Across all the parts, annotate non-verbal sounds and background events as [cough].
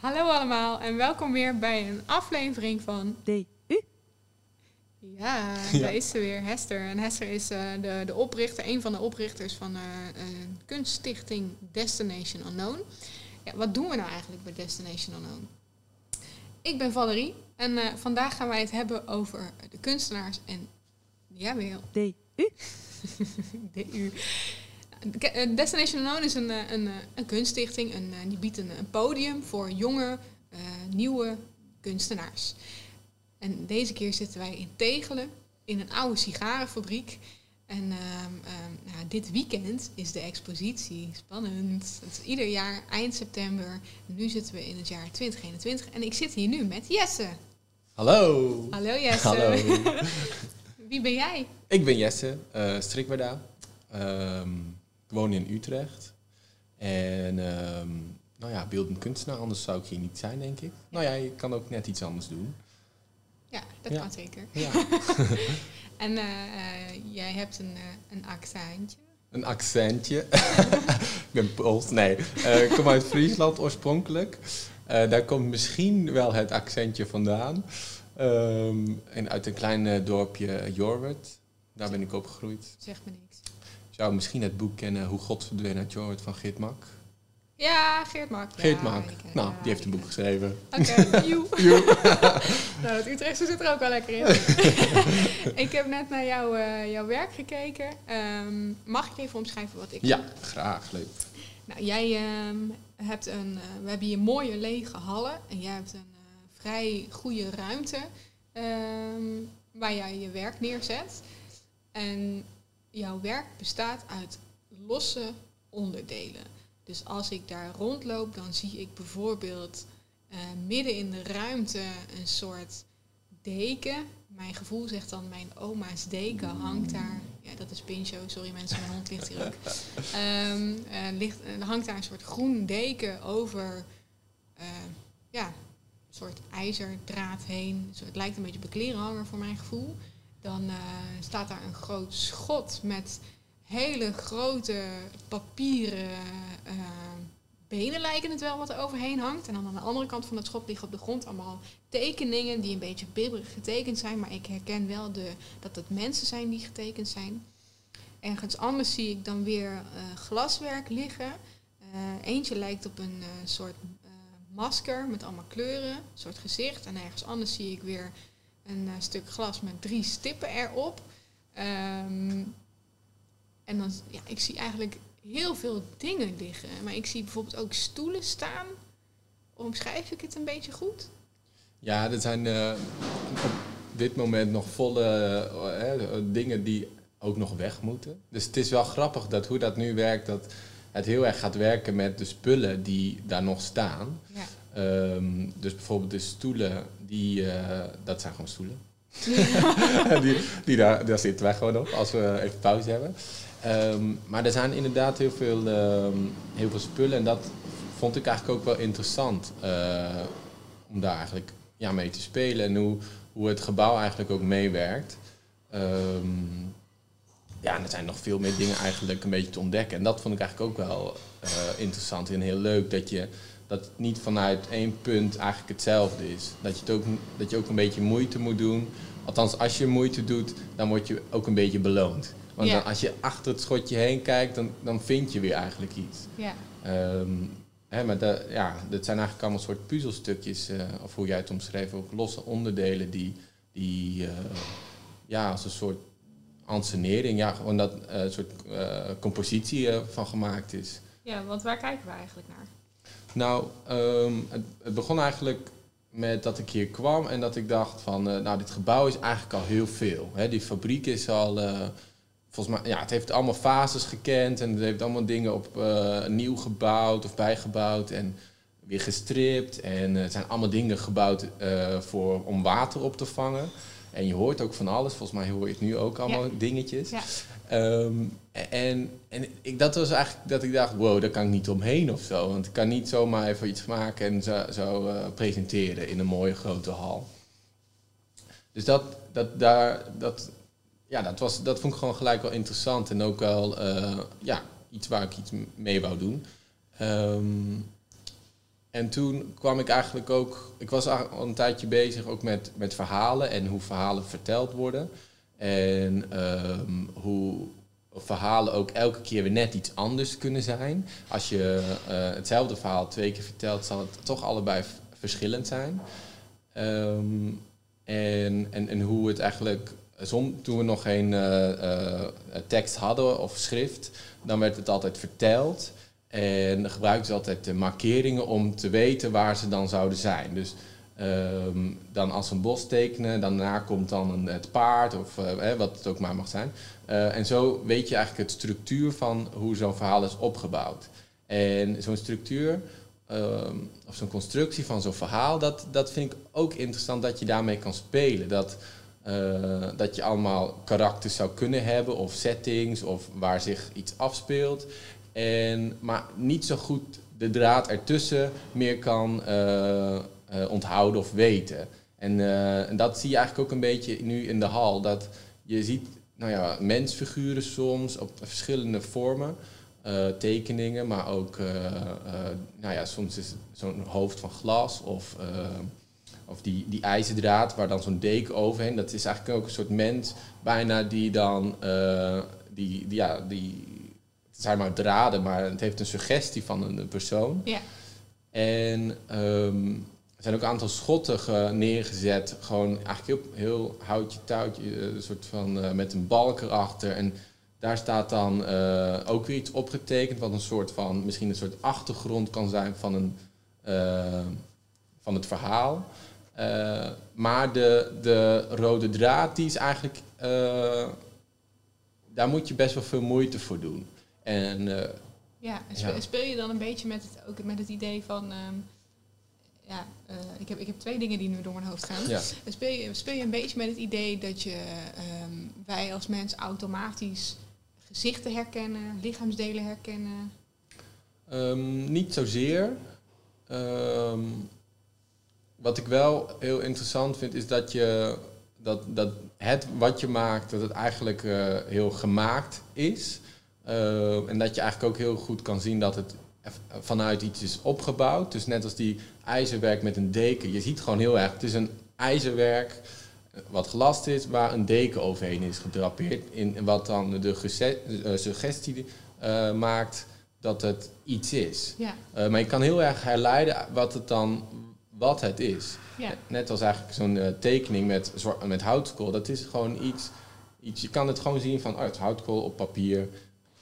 Hallo allemaal en welkom weer bij een aflevering van DU. Ja, [laughs] Ja. daar is ze weer, Hester. En Hester is eh, de, de oprichter, een van de oprichters van eh een kunststichting Destination Unknown. Ja, wat doen we nou eigenlijk bij Destination Unknown? Ik ben Valerie en eh, vandaag gaan wij het hebben over de kunstenaars en, jawel, DU. [laughs] DU. Eh, Destination Unknown is een, eh, een, eh, een kunststichting. Een, eh, die biedt een, een podium voor jonge, nieuwe kunstenaars. En deze keer zitten wij in Tegelen, in een oude sigarenfabriek. En ehm, ehm, nou, dit weekend is de expositie. Spannend. Het is ieder jaar eind september. Nu zitten we in het jaar 2021. En ik zit hier nu met Jesse. Hallo. Hallo Jesse. Hallo. [laughs] [laughs] Wie ben jij? Ik ben Jesse, strikwerda. Ehm, ik woon in Utrecht. En ehm, nou ja, beeldend kunstenaar, anders zou ik hier niet zijn, denk ik. Nou ja, je kan ook net iets anders doen. Ja, dat Ja. kan zeker. Ja. [laughs] En eh, eh, jij hebt een, eh, een accentje. Een accentje. [laughs] ik ben Pools. Nee, ik kom uit Friesland oorspronkelijk. Daar komt misschien wel het accentje vandaan. Ehm, en uit een klein dorpje Jorwert. Daar ben ik opgegroeid. Zegt me niks. Zou misschien het boek kennen Hoe God verdween uit Jorwert van Geert Mak. Ja, Geert Mak. Geert Mak. Nou, die heeft een boek geschreven. Oké, [laughs] joe. [laughs] nou, het Utrechtse zit er ook wel lekker in. [laughs] ik heb net naar jouw, eh, jouw werk gekeken. Ehm, mag ik even omschrijven wat ik Ja, graag. Leuk. Nou, jij ehm, hebt een... eh, we hebben hier mooie lege hallen. En jij hebt een eh, vrij goede ruimte ehm, waar jij je werk neerzet. En jouw werk bestaat uit losse onderdelen. Dus als ik daar rondloop, dan zie ik bijvoorbeeld eh, midden in de ruimte een soort deken. Mijn gevoel zegt dan mijn oma's deken hangt daar. Ja, dat is Pincho. Sorry mensen, mijn hond ligt hier ook. [laughs] Eh, ligt, er hangt daar een soort groen deken over eh, ja, een soort ijzerdraad heen. Zo, het lijkt een beetje op een klerenhanger voor mijn gevoel. Dan eh, staat daar een groot schot met hele grote papieren eh, benen lijken het wel wat er overheen hangt. En dan aan de andere kant van het schot liggen op de grond allemaal tekeningen die een beetje bibberig getekend zijn. Maar ik herken wel de, dat het mensen zijn die getekend zijn. Ergens anders zie ik dan weer eh, glaswerk liggen. Eentje lijkt op een soort masker met allemaal kleuren, een soort gezicht. En ergens anders zie ik weer een eh, stuk glas met drie stippen erop. Ehm, en dan, ja, ik zie eigenlijk heel veel dingen liggen. Maar ik zie bijvoorbeeld ook stoelen staan. Omschrijf ik het een beetje goed? Ja, er zijn eh, op dit moment nog volle eh, dingen die ook nog weg moeten. Dus het is wel grappig dat hoe dat nu werkt, dat het heel erg gaat werken met de spullen die daar nog staan. Ja. Ehm, dus bijvoorbeeld de stoelen, die, eh, dat zijn gewoon stoelen. [laughs] die, die daar, daar zitten wij gewoon op als we even pauze hebben. Ehm, maar er zijn inderdaad heel veel, ehm, heel veel spullen en dat vond ik eigenlijk ook wel interessant. eh, om daar eigenlijk ja, mee te spelen en hoe, hoe het gebouw eigenlijk ook meewerkt. Ja, en er zijn nog veel meer dingen eigenlijk een beetje te ontdekken. En dat vond ik eigenlijk ook wel eh, interessant en heel leuk. Dat, je, dat het niet vanuit één punt eigenlijk hetzelfde is. Dat je, het ook, dat je ook een beetje moeite moet doen. Althans, als je moeite doet, dan word je ook een beetje beloond. Want dan, als je achter het schotje heen kijkt, dan, dan vind je weer eigenlijk iets. Ja. Ehm, hè, maar dat, ja, dat zijn eigenlijk allemaal soort puzzelstukjes, eh, of hoe jij het omschreef, ook losse onderdelen die, die eh, ja, als een soort ansenering, ja, gewoon dat eh, soort compositie van gemaakt is. ja, want waar kijken we eigenlijk naar? Nou, ehm, het, het begon eigenlijk met dat ik hier kwam en dat ik dacht van, eh, nou, dit gebouw is eigenlijk al heel veel. Hè? Die fabriek is al, eh, volgens mij, ja, het heeft allemaal fases gekend en het heeft allemaal dingen op eh, nieuw gebouwd of bijgebouwd en weer gestript. En het zijn allemaal dingen gebouwd voor, om water op te vangen. En je hoort ook van alles, volgens mij hoor je het nu ook allemaal dingetjes. Ja. Ehm, en en ik, dat was eigenlijk dat ik dacht, wow, daar kan ik niet omheen of zo. Want ik kan niet zomaar even iets maken en zo, zo eh, presenteren in een mooie grote hal. Dus dat, dat, daar, dat, ja, dat, was, dat vond ik gewoon gelijk wel interessant. En ook wel eh, ja, iets waar ik iets mee wou doen. Ehm, en toen kwam ik eigenlijk ook, ik was al een tijdje bezig ook met, met verhalen en hoe verhalen verteld worden. En ehm, hoe verhalen ook elke keer weer net iets anders kunnen zijn. Als je eh, hetzelfde verhaal twee keer vertelt, zal het toch allebei verschillend zijn. Ehm, en, en, en hoe het eigenlijk, som, toen we nog geen uh, tekst hadden of schrift, dan werd het altijd verteld. En gebruikten ze altijd de markeringen om te weten waar ze dan zouden zijn. Dus Ehm, dan als een bos tekenen, daarna komt dan een, het paard of uh, wat het ook maar mag zijn. Uh, en zo weet je eigenlijk het structuur van hoe zo'n verhaal is opgebouwd. En zo'n structuur um, of zo'n constructie van zo'n verhaal, dat, dat vind ik ook interessant dat je daarmee kan spelen. Dat, uh, dat je allemaal karakters zou kunnen hebben of settings of waar zich iets afspeelt. En, maar niet zo goed de draad ertussen meer kan uh, onthouden of weten. En, uh, en, dat zie je eigenlijk ook een beetje nu in de hal. Dat je ziet nou ja, mensfiguren soms op verschillende vormen. Uh, tekeningen, maar ook nou ja, soms is zo'n hoofd van glas of, of die, die ijzerdraad waar dan zo'n deken overheen. Dat is eigenlijk ook een soort mens bijna die dan, die, die, ja, die, het zijn maar draden, maar het heeft een suggestie van een, persoon. Ja. En um, er zijn ook een aantal schotten neergezet. Gewoon eigenlijk heel, heel houtje touwtje, eh, een soort van uh, met een balk erachter. En daar staat dan uh, ook weer iets opgetekend, wat een soort van, misschien een soort achtergrond kan zijn van, een, uh, van het verhaal. maar de, de rode draad, die is eigenlijk, daar moet je best wel veel moeite voor doen. En, ja, en speel, ja. speel, je dan een beetje met het, ook met het idee van. Um ja, uh, ik, heb, ik heb twee dingen die nu door mijn hoofd gaan. Ja. Speel, je, speel je een beetje met het idee dat je, um, wij als mens automatisch gezichten herkennen, lichaamsdelen herkennen? Um, niet zozeer. Um, wat ik wel heel interessant vind, is dat je dat, dat het wat je maakt, dat het eigenlijk uh, heel gemaakt is. Uh, en dat je eigenlijk ook heel goed kan zien dat het vanuit iets is opgebouwd. Dus net als die ijzerwerk met een deken. Je ziet gewoon heel erg, het is een ijzerwerk eh, wat gelast is, waar een deken overheen is gedrapeerd. In, wat dan de uh, suggestie uh, maakt dat het iets is. Ja. Uh, maar je kan heel erg herleiden wat het dan wat het is. Ja. Net als eigenlijk zo'n tekening met, met houtkool. Dat is gewoon iets, iets. Je kan het gewoon zien van oh, het houtkool op papier.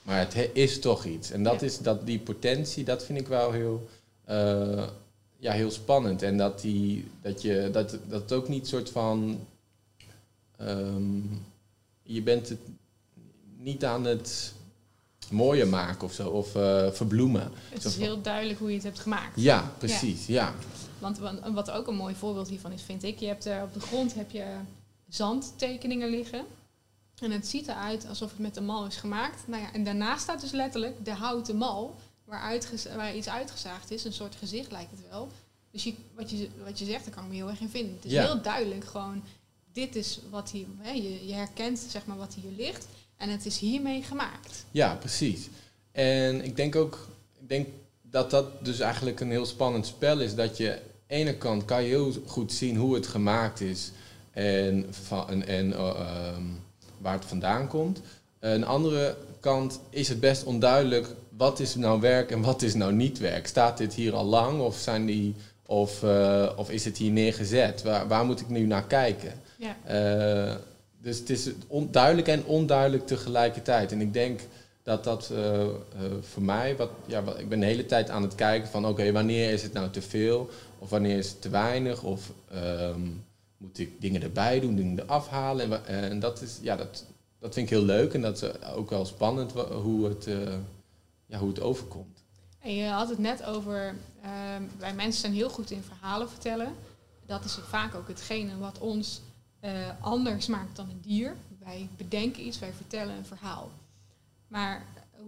Maar het is toch iets. En dat is dat die potentie, dat vind ik wel heel, uh, ja, heel spannend. En dat, die, dat, je, dat, dat het ook niet soort van. Um, je bent het niet aan het mooier maken of zo, of uh, verbloemen. Het is heel duidelijk hoe je het hebt gemaakt. Ja, precies, ja. Want wat ook een mooi voorbeeld hiervan is, vind ik, je hebt er op de grond heb je zandtekeningen liggen. En het ziet eruit alsof het met de mal is gemaakt. Nou ja, en daarnaast staat dus letterlijk de houten mal, waar, waar iets uitgezaagd is. Een soort gezicht lijkt het wel. Dus je, wat, je, wat je zegt, daar kan ik me heel erg in vinden. Het is heel duidelijk gewoon, dit is wat hier, hè, je, je herkent zeg maar wat hier ligt. En het is hiermee gemaakt. Ja, precies. En ik denk ook, ik denk dat dat dus eigenlijk een heel spannend spel is. Dat je, aan de ene kant kan je heel goed zien hoe het gemaakt is. En, en, en uh, waar het vandaan komt. De andere kant is het best onduidelijk wat is nou werk en wat is nou niet werk. Staat dit hier al lang of, zijn die, of, uh, of is het hier neergezet? Waar, waar moet ik nu naar kijken? Ja. Uh, dus het is duidelijk en onduidelijk tegelijkertijd. En ik denk dat dat uh, voor mij, wat, ja, wat, ik ben de hele tijd aan het kijken van oké, okay, wanneer is het nou te veel of wanneer is het te weinig of um, moet ik dingen erbij doen, dingen eraf halen. En, en, dat, is, ja, dat, dat vind ik heel leuk en dat is ook wel spannend hoe het, uh, ja, hoe het overkomt. En je had het net over, uh, wij mensen zijn heel goed in verhalen vertellen. Dat is vaak ook hetgene wat ons anders maakt dan een dier. Wij bedenken iets, wij vertellen een verhaal. Maar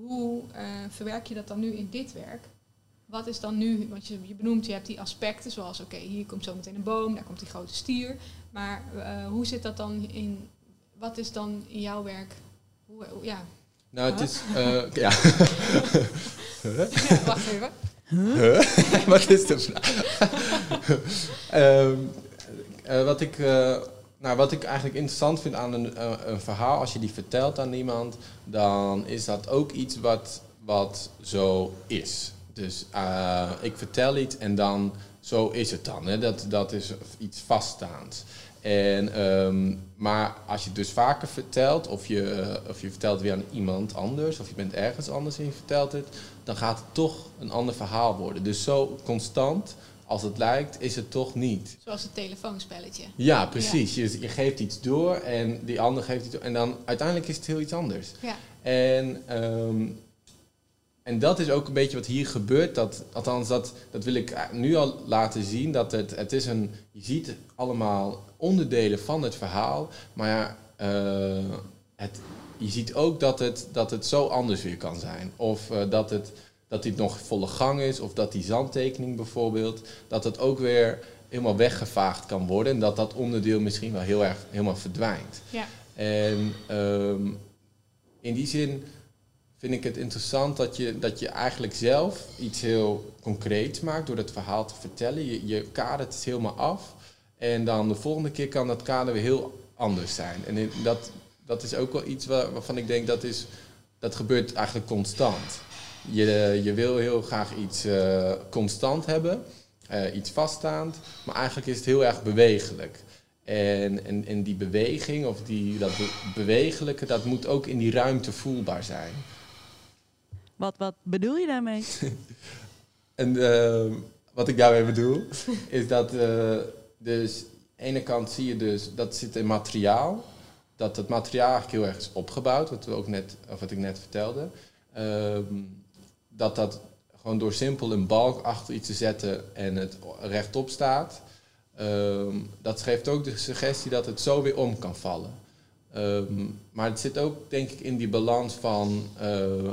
hoe verwerk je dat dan nu in dit werk? Wat is dan nu, want je, je benoemt, je hebt die aspecten zoals, oké, hier komt zo meteen een boom, daar komt die grote stier. Maar uh, hoe zit dat dan in, wat is dan in jouw werk, hoe, ja. Nou, het is, uh, ja. [laughs] ja. Wacht even. [laughs] Huh? [laughs] wat is de vraag? Ehm, eh, wat, ik, eh, nou, wat ik eigenlijk interessant vind aan een, eh, een verhaal, als je die vertelt aan iemand, dan is dat ook iets wat, wat zo is. Dus eh, ik vertel iets en dan zo is het dan. Hè? Dat, dat is iets vaststaands. En, ehm, maar als je het dus vaker vertelt, of je, of je vertelt weer aan iemand anders, of je bent ergens anders en je vertelt het, dan gaat het toch een ander verhaal worden. Dus zo constant als het lijkt, is het toch niet. Zoals het telefoonspelletje. Ja, precies. Je, je geeft iets door en die ander geeft iets door. En dan uiteindelijk is het heel iets anders. Ja. En, ehm, en dat is ook een beetje wat hier gebeurt. Dat, althans, dat, dat wil ik nu al laten zien. Dat het, het is een, je ziet allemaal onderdelen van het verhaal. Maar ja, eh, het, je ziet ook dat het, dat het zo anders weer kan zijn. Of eh, dat, het, dat dit nog volle gang is. Of dat die zandtekening bijvoorbeeld, dat het ook weer helemaal weggevaagd kan worden. En dat dat onderdeel misschien wel heel erg helemaal verdwijnt. Ja. En ehm, in die zin vind ik het interessant dat je, dat je eigenlijk zelf iets heel concreets maakt door het verhaal te vertellen. Je, je kadert het helemaal af. En dan de volgende keer kan dat kader weer heel anders zijn. En dat, dat is ook wel iets waar- waarvan ik denk dat is, dat gebeurt eigenlijk constant. Je, je wil heel graag iets eh, constant hebben, eh, iets vaststaand, maar eigenlijk is het heel erg bewegelijk. En, en, en die beweging of die, dat be- bewegelijke, dat moet ook in die ruimte voelbaar zijn. Wat, wat bedoel je daarmee? [laughs] En eh, wat ik daarmee bedoel, is dat eh, dus aan de ene kant zie je dus dat zit in materiaal. Dat het materiaal eigenlijk heel erg is opgebouwd, wat, we ook net, of wat ik net vertelde. Ehm, dat dat gewoon door simpel een balk achter iets te zetten en het rechtop staat. ehm, dat geeft ook de suggestie dat het zo weer om kan vallen. Ehm, maar het zit ook, denk ik, in die balans van eh,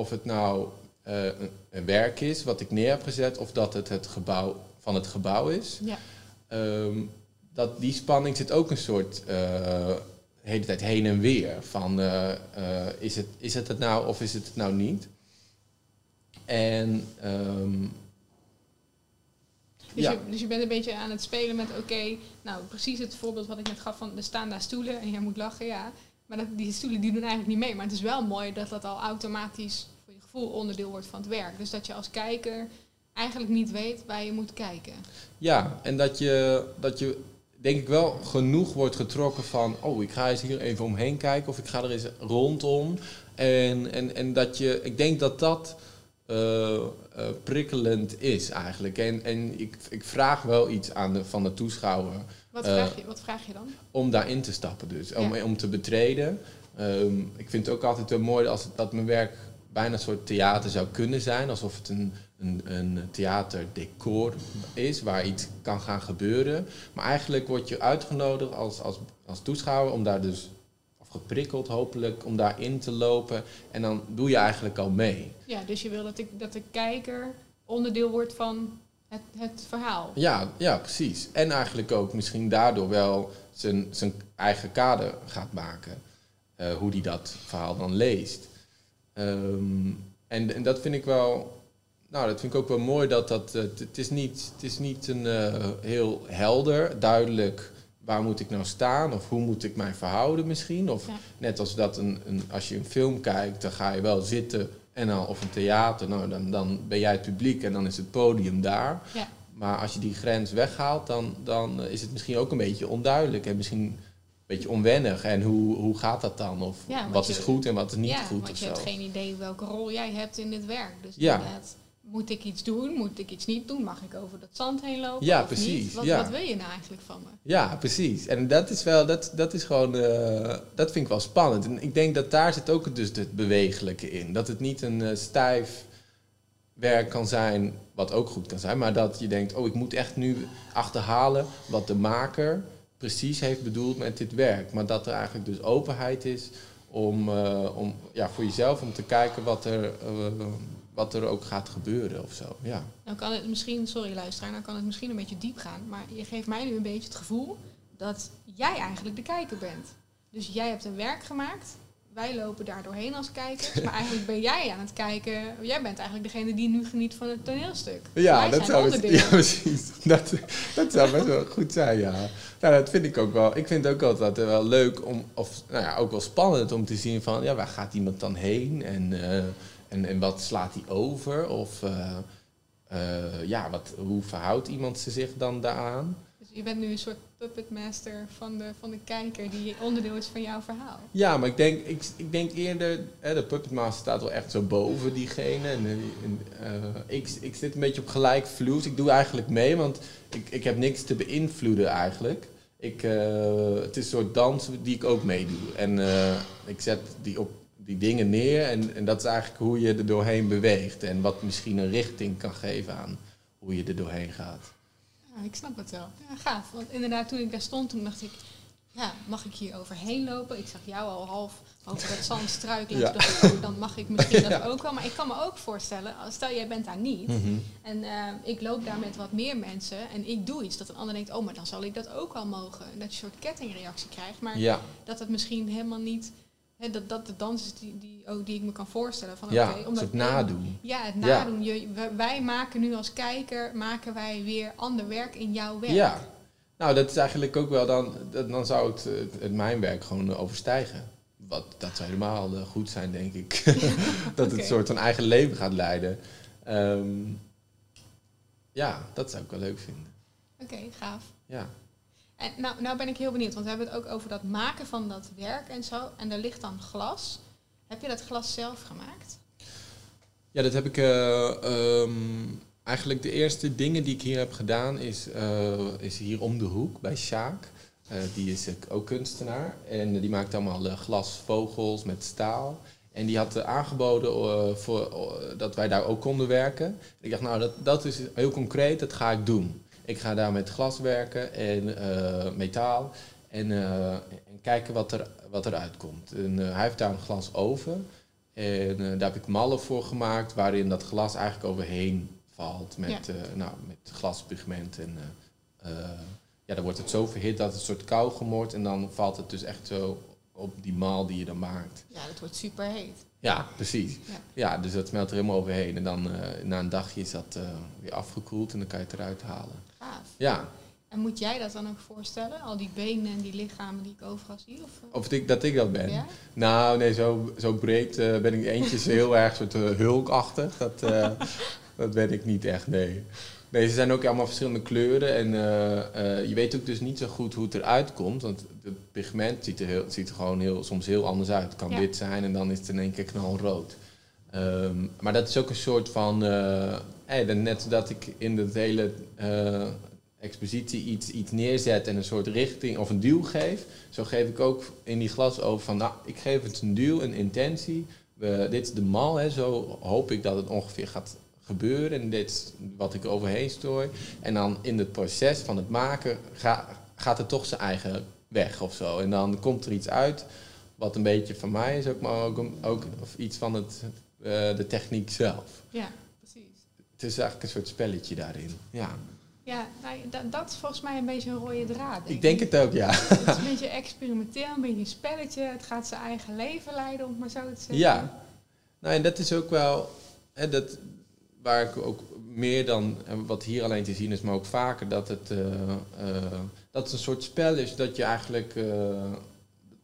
of het nou eh, een, een werk is wat ik neer heb gezet, of dat het het gebouw van het gebouw is. Ja. Ehm, dat die spanning zit ook een soort eh, de hele tijd heen en weer. Van eh, is, het, is het het nou of is het het nou niet? En ehm, Dus, Ja. je, dus je bent een beetje aan het spelen met, oké, nou precies het voorbeeld wat ik net gaf van er staan daar stoelen en jij moet lachen, ja. Maar dat, die stoelen die doen eigenlijk niet mee. Maar het is wel mooi dat dat al automatisch gevoel onderdeel wordt van het werk. Dus dat je als kijker eigenlijk niet weet waar je moet kijken. Ja, en dat je, dat je denk ik wel genoeg wordt getrokken van... oh, ik ga eens hier even omheen kijken of ik ga er eens rondom. En, en, en dat je, ik denk dat dat eh, eh, prikkelend is eigenlijk. En, en ik, ik vraag wel iets aan de, van de toeschouwer Wat, Eh, vraag, je, wat vraag je dan? om daarin te stappen dus. Om, Ja. om te betreden. Ehm, ik vind het ook altijd wel mooi als het, dat mijn werk bijna een soort theater zou kunnen zijn. Alsof het een, een, een theaterdecor is waar iets kan gaan gebeuren. Maar eigenlijk word je uitgenodigd als, als, als toeschouwer om daar dus, of geprikkeld hopelijk, om daarin te lopen. En dan doe je eigenlijk al mee. Ja, dus je wil dat, ik, dat de kijker onderdeel wordt van het, het verhaal. Ja, ja, precies. En eigenlijk ook misschien daardoor wel zijn, zijn eigen kader gaat maken. Eh, hoe die dat verhaal dan leest. Ehm, en, en dat vind ik wel. Nou, dat vind ik ook wel mooi dat dat. eh, het, is niet, het is niet een eh, heel helder, duidelijk. Waar moet ik nou staan? Of hoe moet ik mij verhouden misschien? Of Ja. net als dat een, een, als je een film kijkt, dan ga je wel zitten. En dan, of een theater, nou, dan, dan ben jij het publiek en dan is het podium daar. Ja. Maar als je die grens weghaalt, dan, dan is het misschien ook een beetje onduidelijk en misschien beetje onwennig. En hoe, hoe gaat dat dan? Of Ja, wat is goed en wat is niet ja, goed want je zo. hebt geen idee welke rol jij hebt in dit werk. Dus Ja. inderdaad, moet ik iets doen? Moet ik iets niet doen? Mag ik over dat zand heen lopen? Ja, of precies, Niet? Wat, ja. wat wil je nou eigenlijk van me? Ja, precies. En dat is wel, dat, dat is gewoon, eh, dat vind ik wel spannend. En ik denk dat daar zit ook dus het bewegelijke in. Dat het niet een eh, stijf werk kan zijn, wat ook goed kan zijn, maar dat je denkt, oh, ik moet echt nu achterhalen wat de maker precies heeft bedoeld met dit werk. Maar dat er eigenlijk dus openheid is om, eh, om ja, voor jezelf om te kijken wat er, eh, wat er ook gaat gebeuren of zo. Ja. Nou kan het misschien, sorry luisteraar, nou kan het misschien een beetje diep gaan. Maar je geeft mij nu een beetje het gevoel dat jij eigenlijk de kijker bent. Dus jij hebt een werk gemaakt wij lopen daar doorheen als kijkers. Maar eigenlijk ben jij aan het kijken. Jij bent eigenlijk degene die nu geniet van het toneelstuk. Ja, wij dat zou, [laughs] ja, precies. Dat, dat zou best wel goed zijn, ja. Nou, dat vind ik ook wel. Ik vind het ook altijd wel leuk om, of nou ja, ook wel spannend om te zien van, ja, waar gaat iemand dan heen en, eh, en, en wat slaat hij over? Of eh, eh, ja, wat, hoe verhoudt iemand zich dan daaraan? Dus je bent nu een soort puppet master van de, van de kijker die onderdeel is van jouw verhaal. Ja, maar ik denk, ik, ik denk eerder, hè, de Puppet Master staat wel echt zo boven diegene. En, eh, ik, ik zit een beetje op gelijk vloes. Ik doe eigenlijk mee, want ik, ik heb niks te beïnvloeden eigenlijk. Ik, eh, het is een soort dans die ik ook meedoe. En eh, ik zet die, op, die dingen neer en, en dat is eigenlijk hoe je er doorheen beweegt. En wat misschien een richting kan geven aan hoe je er doorheen gaat. Ja, ik snap het wel. Ja, gaaf. Want inderdaad, toen ik daar stond, toen dacht ik... Ja, mag ik hier overheen lopen? Ik zag jou al half over dat zand struikelen. Ja. Toen dacht ik, oh, dan mag ik misschien [laughs] dat ook wel. Maar ik kan me ook voorstellen, stel jij bent daar niet... En eh, ik loop daar met wat meer mensen en ik doe iets dat een ander denkt, oh, maar dan zal ik dat ook wel mogen. En dat je een soort kettingreactie krijgt, maar Ja, dat het misschien helemaal niet, hè, dat dat de dans is die, die, ook die ik me kan voorstellen. Van, ja oké, een soort nadoen. Ja, het Ja. nadoen. Je, wij- maken nu als kijker, maken wij weer ander werk in jouw werk. Ja, nou dat is eigenlijk ook wel dan, dan zou het, het, het mijn werk gewoon overstijgen. Wat, dat zou helemaal eh, goed zijn, denk ik. [laughs] [laughs] dat het een soort van eigen leven gaat leiden. Ehm, ja, dat zou ik wel leuk vinden. Oké, gaaf. Ja. En nou, nou ben ik heel benieuwd, want we hebben het ook over dat maken van dat werk en zo. En er ligt dan glas. Heb je dat glas zelf gemaakt? Ja, dat heb ik. eh, ehm, eigenlijk de eerste dingen die ik hier heb gedaan is, eh, is hier om de hoek bij Sjaak. Eh, die is ook kunstenaar en die maakt allemaal glasvogels met staal. En die had aangeboden voor, dat wij daar ook konden werken. Ik dacht, nou, dat, dat is heel concreet, dat ga ik doen. Ik ga daar met glas werken en eh, metaal en, eh, en kijken wat, er, wat eruit komt. En, eh, hij heeft daar een glas oven. En daar heb ik mallen voor gemaakt waarin dat glas eigenlijk overheen valt met, nou, met glaspigment. En ja, dan wordt het zo verhit dat het een soort kauwgom wordt. En dan valt het dus echt zo op die maal die je dan maakt. Ja, dat wordt super heet. Ja, precies. Ja. Ja, dus dat smelt er helemaal overheen. En dan eh, na een dagje is dat eh, weer afgekoeld en dan kan je het eruit halen. Gaaf. Ja, En moet jij dat dan ook voorstellen? Al die benen en die lichamen die ik overal zie? Of, eh? of ik, dat ik dat ben. Ja? Nou, nee, zo, zo breed ben ik eentjes [laughs] heel erg soort hulkachtig. Dat, [laughs] dat ben ik niet echt, nee. Nee, ze zijn ook allemaal verschillende kleuren. En eh, eh, je weet ook dus niet zo goed hoe het eruit komt. Want het pigment ziet er, heel, ziet er gewoon heel, soms heel anders uit. Het kan Ja. wit zijn en dan is het in één keer knalrood. Ehm, maar dat is ook een soort van... eh, dan net dat ik in het hele expositie iets, iets neerzet en een soort richting of een duw geef. Zo geef ik ook in die glas over van, nou, ik geef het een duw, een intentie. Dit is de mal, hè, zo hoop ik dat het ongeveer gaat gebeuren. En dit is wat ik overheen stoor. En dan in het proces van het maken ga- gaat het toch zijn eigen weg of zo. En dan komt er iets uit wat een beetje van mij is, ook, maar ook, ook of iets van het, eh, de techniek zelf. ja, precies. Het is eigenlijk een soort spelletje daarin. Ja, Ja, nou, dat, dat is volgens mij een beetje een rode draad. ik denk het ook, ja. Het is een [laughs] beetje experimenteel, een beetje een spelletje. Het gaat zijn eigen leven leiden, om maar zo te zeggen. Ja, nou en dat is ook wel hè, dat, waar ik ook meer dan wat hier alleen te zien is, maar ook vaker dat het, eh, eh, dat het een soort spel is dat je eigenlijk eh,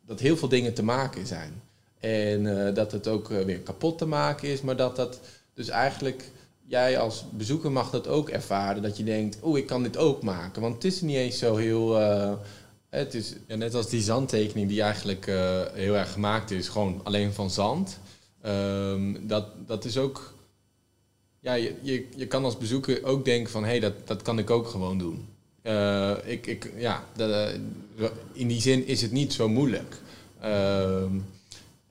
dat heel veel dingen te maken zijn. En dat het ook weer kapot te maken is, maar dat dat dus eigenlijk jij als bezoeker mag dat ook ervaren. Dat je denkt, oh, ik kan dit ook maken. Want het is niet eens zo heel. het is ja, net als die zandtekening die eigenlijk heel erg gemaakt is, gewoon alleen van zand. Ehm, dat, dat is ook. Ja, je, je, je kan als bezoeker ook denken van hé, hey, dat, dat kan ik ook gewoon doen. Eh, ik, ik, ja, dat, eh, in die zin is het niet zo moeilijk. Ehm,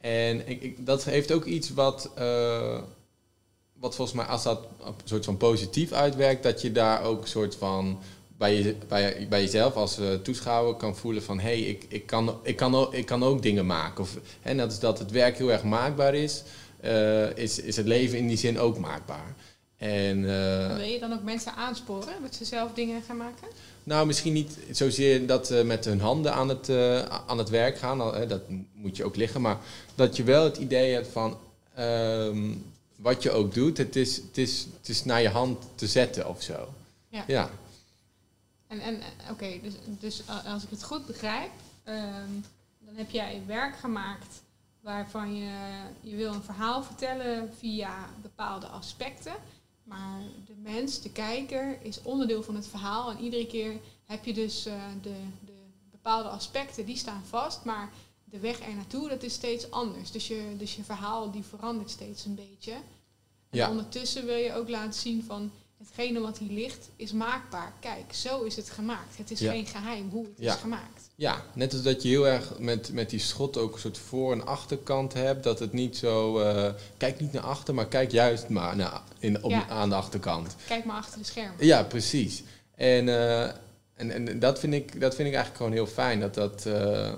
en ik, dat heeft ook iets wat, eh, wat volgens mij, als dat een soort van positief uitwerkt, dat je daar ook een soort van bij, je, bij, bij jezelf als toeschouwer kan voelen van hé, hey, ik, ik, kan, ik, kan ook, ik kan ook dingen maken. Of, hè, net als dat het werk heel erg maakbaar is, is, is het leven in die zin ook maakbaar. En, uh, Wil je dan ook mensen aansporen dat ze zelf dingen gaan maken? Nou, misschien niet zozeer dat ze met hun handen aan het, uh, aan het werk gaan. Dat moet je ook liggen. Maar dat je wel het idee hebt van... Um, wat je ook doet, het is, het, is, het is naar je hand te zetten of zo. Ja. ja. En, en oké, dus, dus als ik het goed begrijp... Um, dan heb jij werk gemaakt waarvan je, je wil een verhaal vertellen via bepaalde aspecten. Maar de mens, de kijker, is onderdeel van het verhaal. En iedere keer heb je dus uh, de, de bepaalde aspecten, die staan vast. Maar de weg er naartoe, dat is steeds anders. Dus je, dus je verhaal die verandert steeds een beetje. En ja. ondertussen wil je ook laten zien van hetgene wat hier ligt is maakbaar. Kijk, zo is het gemaakt. Het is geen geheim hoe het ja. is gemaakt. Ja, net als dat je heel erg met, met die schot ook een soort voor- en achterkant hebt. Dat het niet zo... Uh, kijk niet naar achter, maar kijk juist maar naar, in, op, aan de achterkant. Kijk maar achter de schermen. Ja, precies. En, uh, en, en dat, vind ik, dat vind ik eigenlijk gewoon heel fijn. Dat dat... Uh,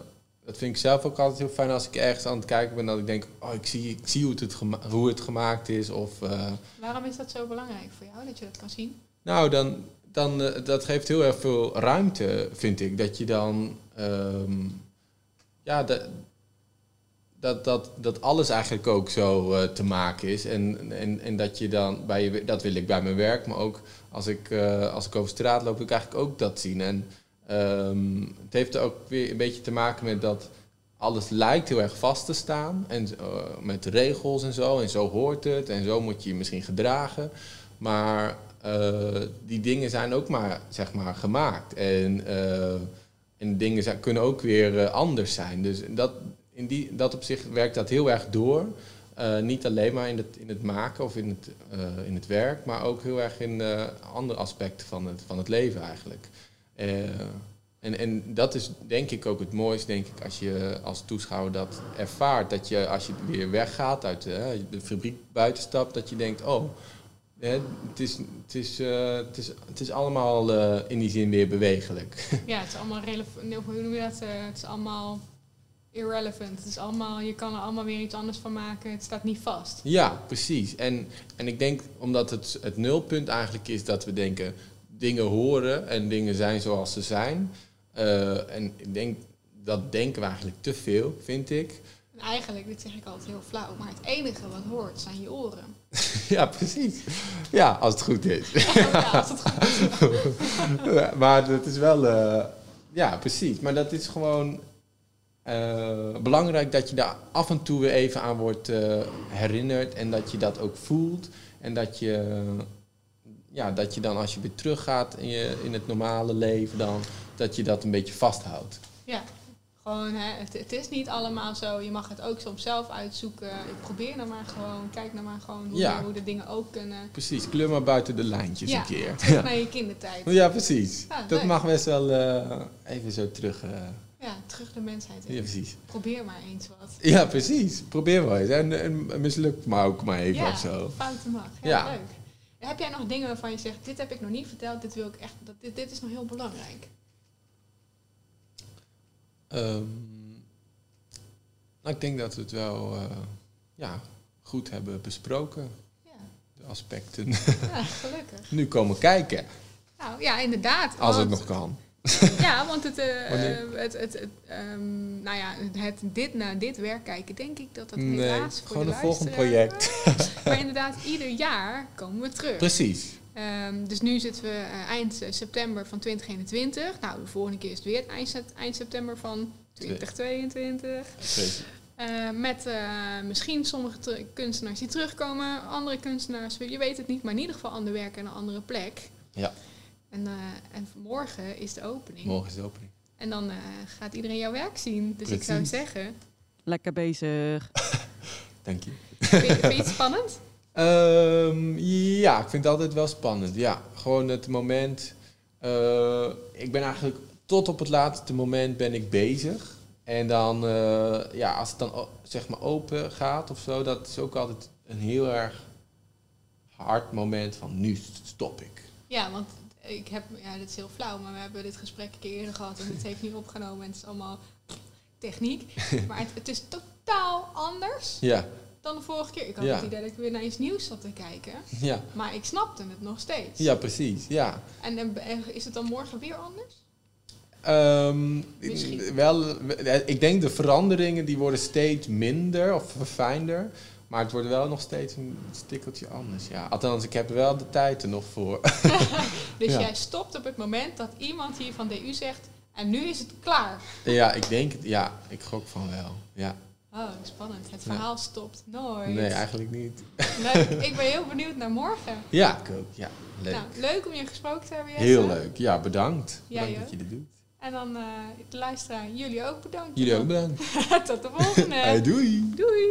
dat vind ik zelf ook altijd heel fijn als ik ergens aan het kijken ben. Dat ik denk, oh, ik zie, ik zie hoe, het, hoe het gemaakt is. Of, Waarom is dat zo belangrijk voor jou, dat je dat kan zien? Nou, dan, dan, uh, dat geeft heel erg veel ruimte, vind ik. Dat je dan... Um, ja, dat, dat, dat, dat alles eigenlijk ook zo uh, te maken is. En, en, en dat je dan bij je... Dat wil ik bij mijn werk, maar ook als ik, als ik over straat loop, wil ik eigenlijk ook dat zien. En Um, het heeft ook weer een beetje te maken met dat alles lijkt heel erg vast te staan. En met regels en zo. En zo hoort het. En zo moet je je misschien gedragen. Maar die dingen zijn ook maar, zeg maar, gemaakt. En, uh, en dingen zijn, kunnen ook weer anders zijn. Dus dat, in die, dat opzicht werkt dat heel erg door. niet alleen maar in het, in het maken of in het, in het werk, maar ook heel erg in andere aspecten van het, van het leven eigenlijk. En, en dat is denk ik ook het mooiste, denk ik, als je als toeschouwer dat ervaart. Dat je als je weer weggaat uit de fabriek buitenstapt, dat je denkt, oh, hè, het, is, het, is, uh, het, is, het is allemaal uh, in die zin weer bewegelijk. [laughs] Ja, het is allemaal relevant. Hoe noem je dat? het is allemaal irrelevant. Het is allemaal, je kan er allemaal weer iets anders van maken. Het staat niet vast. Ja, precies. En, en ik denk, omdat het, het nulpunt eigenlijk is dat we denken, dingen horen en dingen zijn zoals ze zijn. En ik denk, dat denken we eigenlijk te veel, vind ik. En eigenlijk, dit zeg ik altijd heel flauw, maar het enige wat hoort zijn je oren. [laughs] ja, precies. Ja, als het goed is. [laughs] ja, als het goed is. [laughs] maar dat is wel, uh, ja, precies. Maar dat is gewoon uh, belangrijk dat je daar af en toe weer even aan wordt herinnerd en dat je dat ook voelt. En dat je ja, dat je dan als je weer teruggaat in, je, in het normale leven, dan, dat je dat een beetje vasthoudt. Ja, gewoon, hè, het, het, is niet allemaal zo. Je mag het ook soms zelf uitzoeken. Probeer nou maar gewoon, kijk nou maar gewoon hoe, ja. hoe de dingen ook kunnen. Precies, kleur maar buiten de lijntjes ja, een keer. [laughs] Ja, naar je kindertijd. Ja, precies. Ja, dat leuk. mag best wel uh, even zo terug. Uh, ja, terug de mensheid in. Ja, precies. Probeer maar eens wat. Ja, precies. Probeer maar eens. En, en mislukt maar ook maar even ja, of zo. fouten mag. Ja, Ja. leuk. Heb jij nog dingen waarvan je zegt, dit heb ik nog niet verteld, dit wil ik echt, dat, dit, dit is nog heel belangrijk? Um, nou, ik denk dat we het wel uh, ja, goed hebben besproken, Ja, de aspecten. ja [laughs] gelukkig. nu komen kijken, Nou ja, inderdaad. als het nog kan. Ja, want het, Wanneer? het, het, het, ehm, nou ja, het, dit naar dit werk kijken, denk ik dat dat Nee, helaas voor gewoon een volgend project. [laughs] Maar inderdaad, ieder jaar komen we terug. Precies. Ehm, dus nu zitten we eh, eind september van 2021. Nou, de volgende keer is het weer het eind, sep- eind september van 2022. Precies. Eh, met eh, misschien sommige te- kunstenaars die terugkomen, andere kunstenaars, je weet het niet, maar in ieder geval ander werk en een andere plek. Ja. En, eh, en morgen is de opening. Morgen is de opening. En dan eh, gaat iedereen jouw werk zien. Dus ik zou zeggen, Lekker bezig. [laughs] Dank je. vind je, vind je het spannend? Ehm, ja, ik vind het altijd wel spannend. Ja, gewoon het moment. eh, ik ben eigenlijk tot op het laatste moment ben ik bezig. En dan, eh, ja, als het dan zeg maar open gaat of zo, dat is ook altijd een heel erg hard moment van nu stop ik. Ja, want ik heb, ja, dit is heel flauw, maar we hebben dit gesprek een keer eerder gehad en het heeft niet opgenomen en het is allemaal techniek. [laughs] Maar het, het is totaal anders Ja, dan de vorige keer. Ik had Ja. het idee dat ik weer naar iets nieuws zat te kijken. Ja, Maar ik snapte het nog steeds. ja precies. Ja. En, eh, en is het dan morgen weer anders? Ehm, wel, ik denk de veranderingen die worden steeds minder of verfijnder. Maar het wordt wel nog steeds een stikkeltje anders. Ja. Althans, ik heb wel de tijd er nog voor. [laughs] [laughs] Dus Ja. jij stopt op het moment dat iemand hier van DU zegt... En nu is het klaar. ja, ik denk het. Ja, ik gok van wel. Ja. Oh, spannend. Het Ja. verhaal stopt nooit. Nee, eigenlijk niet. Leuk. [laughs] Ik ben heel benieuwd naar morgen. Ja, ik ook. Ja, leuk. Nou, leuk om je gesproken te hebben, Jesse. Heel leuk. Ja, bedankt. Bedankt dat je dit doet. En dan eh de luisteraar, jullie ook bedankt. Jullie ook bedankt. [laughs] Tot de volgende. Hey, doei. Doei.